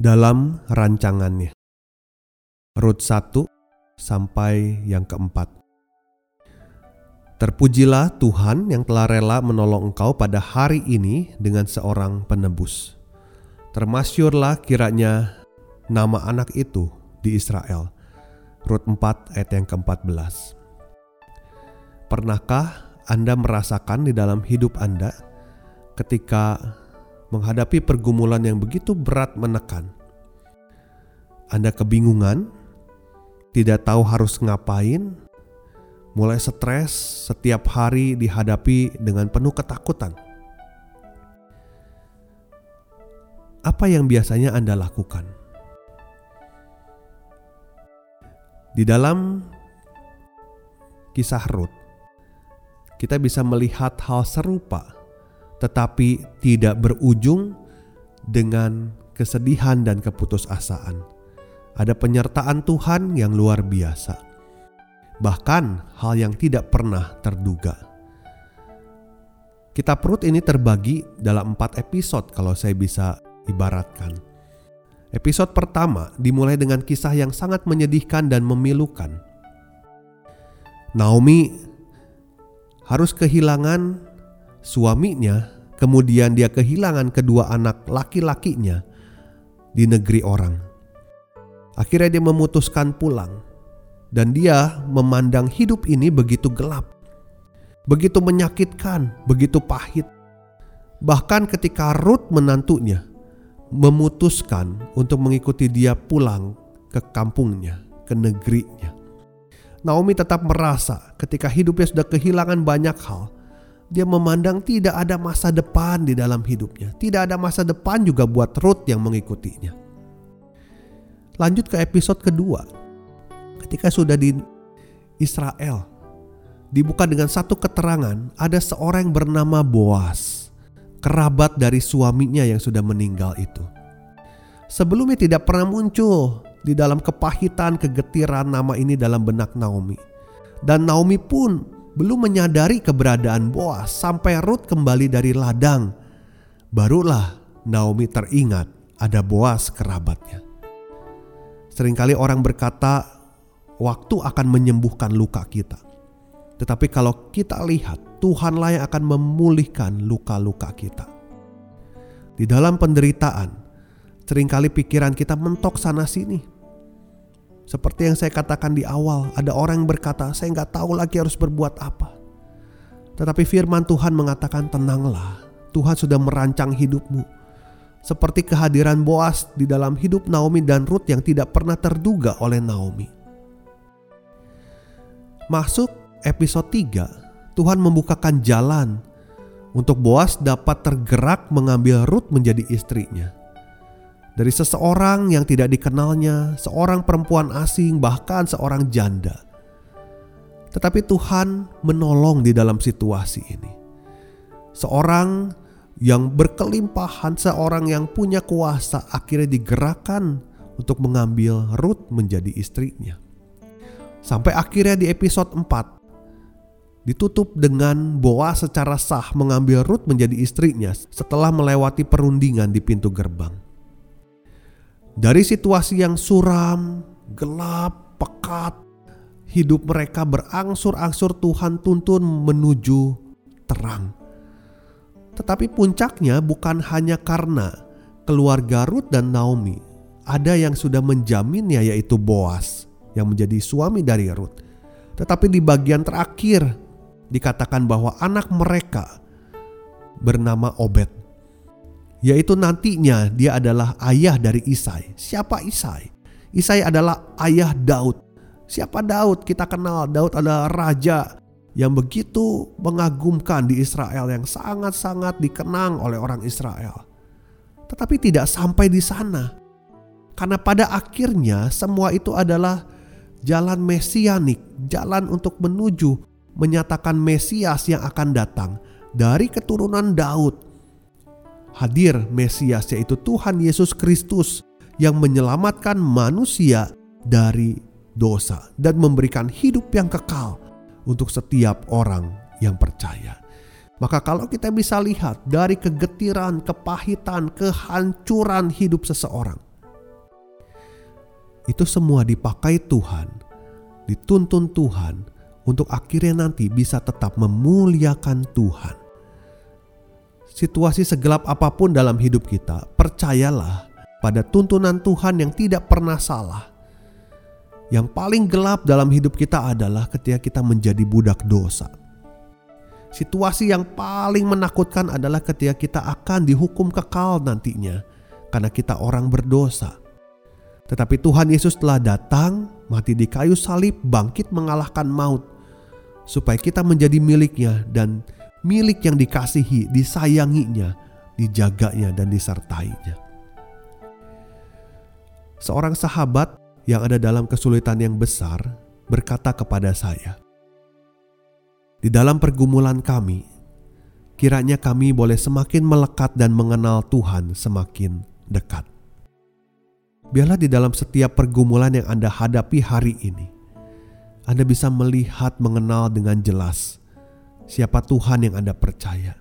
Dalam rancangannya. Rut 1 sampai yang keempat. Terpujilah Tuhan yang telah rela menolong engkau pada hari ini dengan seorang penebus. Termasyurlah kiranya nama anak itu di Israel. Rut 4 ayat yang ke-14. Pernahkah Anda merasakan di dalam hidup Anda ketika menghadapi pergumulan yang begitu berat menekan? Anda kebingungan, tidak tahu harus ngapain, mulai stres setiap hari dihadapi dengan penuh ketakutan. Apa yang biasanya Anda lakukan? Di dalam kisah Ruth, kita bisa melihat hal serupa, tetapi tidak berujung dengan kesedihan dan keputusasaan. Ada penyertaan Tuhan yang luar biasa bahkan hal yang tidak pernah terduga. Kitab Rut ini terbagi dalam empat episode kalau saya bisa ibaratkan. Episode pertama dimulai dengan kisah yang sangat menyedihkan dan memilukan. Naomi harus kehilangan suaminya, kemudian dia kehilangan kedua anak laki-lakinya di negeri orang. Akhirnya dia memutuskan pulang dan dia memandang hidup ini begitu gelap, begitu menyakitkan, begitu pahit. Bahkan ketika Ruth menantunya memutuskan untuk mengikuti dia pulang ke kampungnya, ke negerinya. Naomi tetap merasa ketika hidupnya sudah kehilangan banyak hal, dia memandang tidak ada masa depan di dalam hidupnya. Tidak ada masa depan juga buat Ruth yang mengikutinya. Lanjut ke episode kedua ketika sudah di Israel dibuka dengan satu keterangan ada seorang yang bernama Boas kerabat dari suaminya yang sudah meninggal itu sebelumnya tidak pernah muncul di dalam kepahitan kegetiran nama ini dalam benak Naomi dan Naomi pun belum menyadari keberadaan Boas sampai Ruth kembali dari ladang barulah Naomi teringat ada Boas kerabatnya Seringkali orang berkata waktu akan menyembuhkan luka kita. Tetapi kalau kita lihat, Tuhanlah yang akan memulihkan luka-luka kita. Di dalam penderitaan, sering kali pikiran kita mentok sana sini. Seperti yang saya katakan di awal, ada orang yang berkata, saya nggak tahu lagi harus berbuat apa. Tetapi firman Tuhan mengatakan tenanglah, Tuhan sudah merancang hidupmu. Seperti kehadiran Boas di dalam hidup Naomi dan Ruth yang tidak pernah terduga oleh Naomi. Masuk episode 3, Tuhan membukakan jalan untuk Boas dapat tergerak mengambil Ruth menjadi istrinya. Dari seseorang yang tidak dikenalnya, seorang perempuan asing, bahkan seorang janda. Tetapi Tuhan menolong di dalam situasi ini. Seorang yang berkelimpahan, seorang yang punya kuasa akhirnya digerakkan untuk mengambil Ruth menjadi istrinya. Sampai akhirnya di episode 4 ditutup dengan Boas secara sah mengambil Ruth menjadi istrinya setelah melewati perundingan di pintu gerbang. Dari situasi yang suram, gelap, pekat, hidup mereka berangsur-angsur Tuhan tuntun menuju terang. Tetapi puncaknya bukan hanya karena keluarga Ruth dan Naomi, ada yang sudah menjaminnya yaitu Boas yang menjadi suami dari Ruth. Tetapi di bagian terakhir dikatakan bahwa anak mereka bernama Obed. Yaitu nantinya dia adalah ayah dari Isai. Siapa Isai? Isai adalah ayah Daud. Siapa Daud? Kita kenal Daud adalah raja yang begitu mengagumkan di Israel yang sangat-sangat dikenang oleh orang Israel. Tetapi tidak sampai di sana. Karena pada akhirnya semua itu adalah jalan mesianik, jalan untuk menuju menyatakan Mesias yang akan datang dari keturunan Daud. Hadir Mesias yaitu Tuhan Yesus Kristus yang menyelamatkan manusia dari dosa dan memberikan hidup yang kekal untuk setiap orang yang percaya. Maka kalau kita bisa lihat dari kegetiran, kepahitan, kehancuran hidup seseorang. Itu semua dipakai Tuhan, dituntun Tuhan untuk akhirnya nanti bisa tetap memuliakan Tuhan. Situasi segelap apa pun dalam hidup kita, percayalah pada tuntunan Tuhan yang tidak pernah salah yang paling gelap dalam hidup kita adalah ketika kita menjadi budak dosa. Situasi yang paling menakutkan adalah ketika kita akan dihukum kekal nantinya karena kita orang berdosa. Tetapi Tuhan Yesus telah datang, mati di kayu salib, bangkit mengalahkan maut supaya kita menjadi miliknya dan milik yang dikasihi, disayanginya, dijaganya dan disertainya. Seorang sahabat yang ada dalam kesulitan yang besar berkata kepada saya, "Di dalam pergumulan kami, kiranya kami boleh semakin melekat dan mengenal Tuhan semakin dekat." Biarlah di dalam setiap pergumulan yang Anda hadapi hari ini, Anda bisa melihat, mengenal dengan jelas siapa Tuhan yang Anda percaya,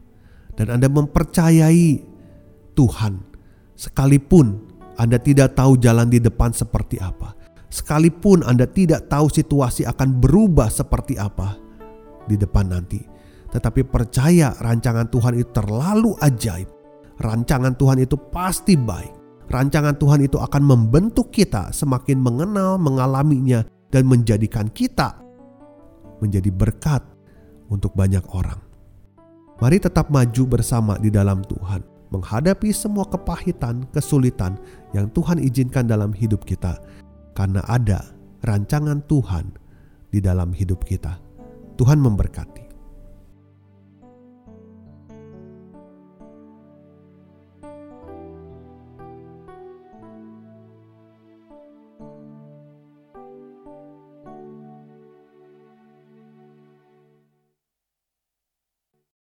dan Anda mempercayai Tuhan, sekalipun Anda tidak tahu jalan di depan seperti apa sekalipun Anda tidak tahu situasi akan berubah seperti apa di depan nanti. Tetapi percaya rancangan Tuhan itu terlalu ajaib. Rancangan Tuhan itu pasti baik. Rancangan Tuhan itu akan membentuk kita semakin mengenal, mengalaminya, dan menjadikan kita menjadi berkat untuk banyak orang. Mari tetap maju bersama di dalam Tuhan, menghadapi semua kepahitan, kesulitan yang Tuhan izinkan dalam hidup kita karena ada rancangan Tuhan di dalam hidup kita. Tuhan memberkati.